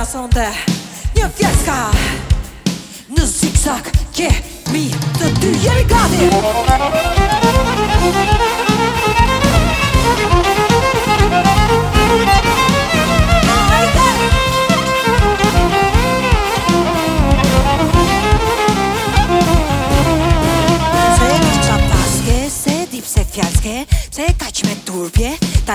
A sonde një fjeska Në zikzak kemi të ty Jemi gati Se një qapaske, se dipse fjalske Se ka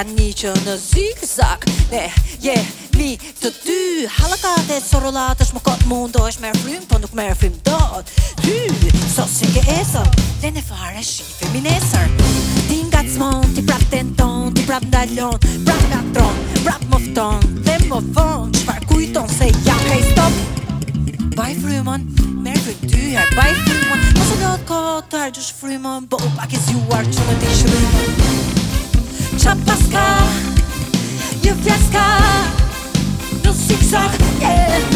një që në zigzag Ne jemi të dy Halakat e sorolat është më kotë mundo është merë frym, po nuk merë frym dot Ty, so si ke esër Dhe në fare shifë min Ti nga të smon, ti prap të nton Ti prap ndalon, prap nga tron Prap më fton, dhe më fon par kujton se ja hej stop Baj frymon, merë frym ty her Baj frymon, mos e do të kotë gjush frymon, bo pak e zjuar Që në ti czapaska, niewiaska, do zigzag, yeah.